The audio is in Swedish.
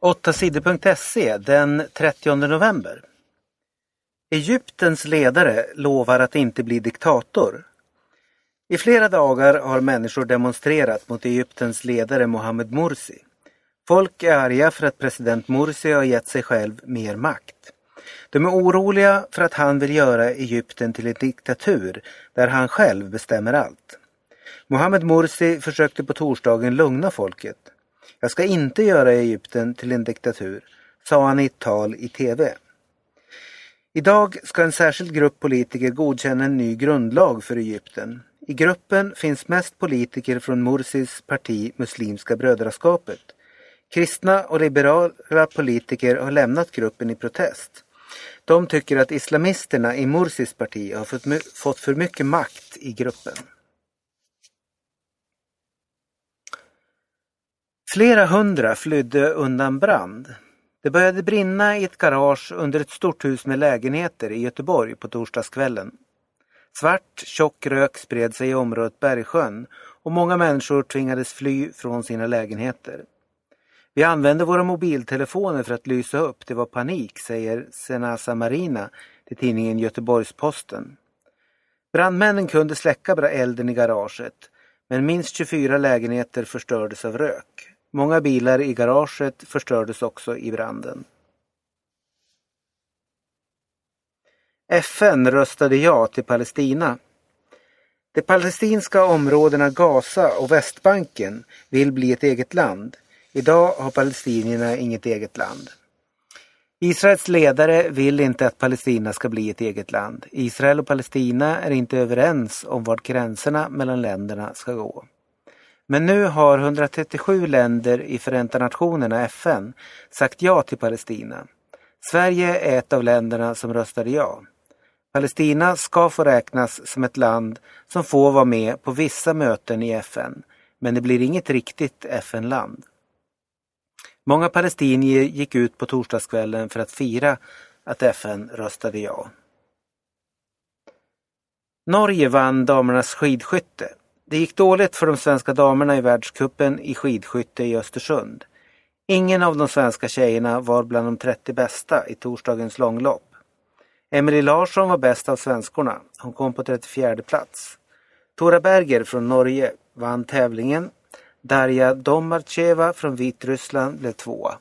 8sidor.se den 30 november. Egyptens ledare lovar att inte bli diktator. I flera dagar har människor demonstrerat mot Egyptens ledare Mohammed Morsi. Folk är arga för att president Morsi har gett sig själv mer makt. De är oroliga för att han vill göra Egypten till en diktatur där han själv bestämmer allt. Mohammed Morsi försökte på torsdagen lugna folket. Jag ska inte göra Egypten till en diktatur, sa han i ett tal i TV. Idag ska en särskild grupp politiker godkänna en ny grundlag för Egypten. I gruppen finns mest politiker från Mursis parti Muslimska brödraskapet. Kristna och liberala politiker har lämnat gruppen i protest. De tycker att islamisterna i Mursis parti har fått för mycket makt i gruppen. Flera hundra flydde undan brand. Det började brinna i ett garage under ett stort hus med lägenheter i Göteborg på torsdagskvällen. Svart, tjock rök spred sig i området Bergsjön och många människor tvingades fly från sina lägenheter. Vi använde våra mobiltelefoner för att lysa upp, det var panik, säger Senasa Marina till tidningen Göteborgs-Posten. Brandmännen kunde släcka elden i garaget, men minst 24 lägenheter förstördes av rök. Många bilar i garaget förstördes också i branden. FN röstade ja till Palestina. De palestinska områdena Gaza och Västbanken vill bli ett eget land. Idag har palestinierna inget eget land. Israels ledare vill inte att Palestina ska bli ett eget land. Israel och Palestina är inte överens om var gränserna mellan länderna ska gå. Men nu har 137 länder i Förenta Nationerna, FN, sagt ja till Palestina. Sverige är ett av länderna som röstade ja. Palestina ska få räknas som ett land som får vara med på vissa möten i FN, men det blir inget riktigt FN-land. Många palestinier gick ut på torsdagskvällen för att fira att FN röstade ja. Norge vann damernas skidskytte. Det gick dåligt för de svenska damerna i världskuppen i skidskytte i Östersund. Ingen av de svenska tjejerna var bland de 30 bästa i torsdagens långlopp. Emelie Larsson var bäst av svenskorna. Hon kom på 34 plats. Tora Berger från Norge vann tävlingen. Darja Domarcheva från Vitryssland blev tvåa.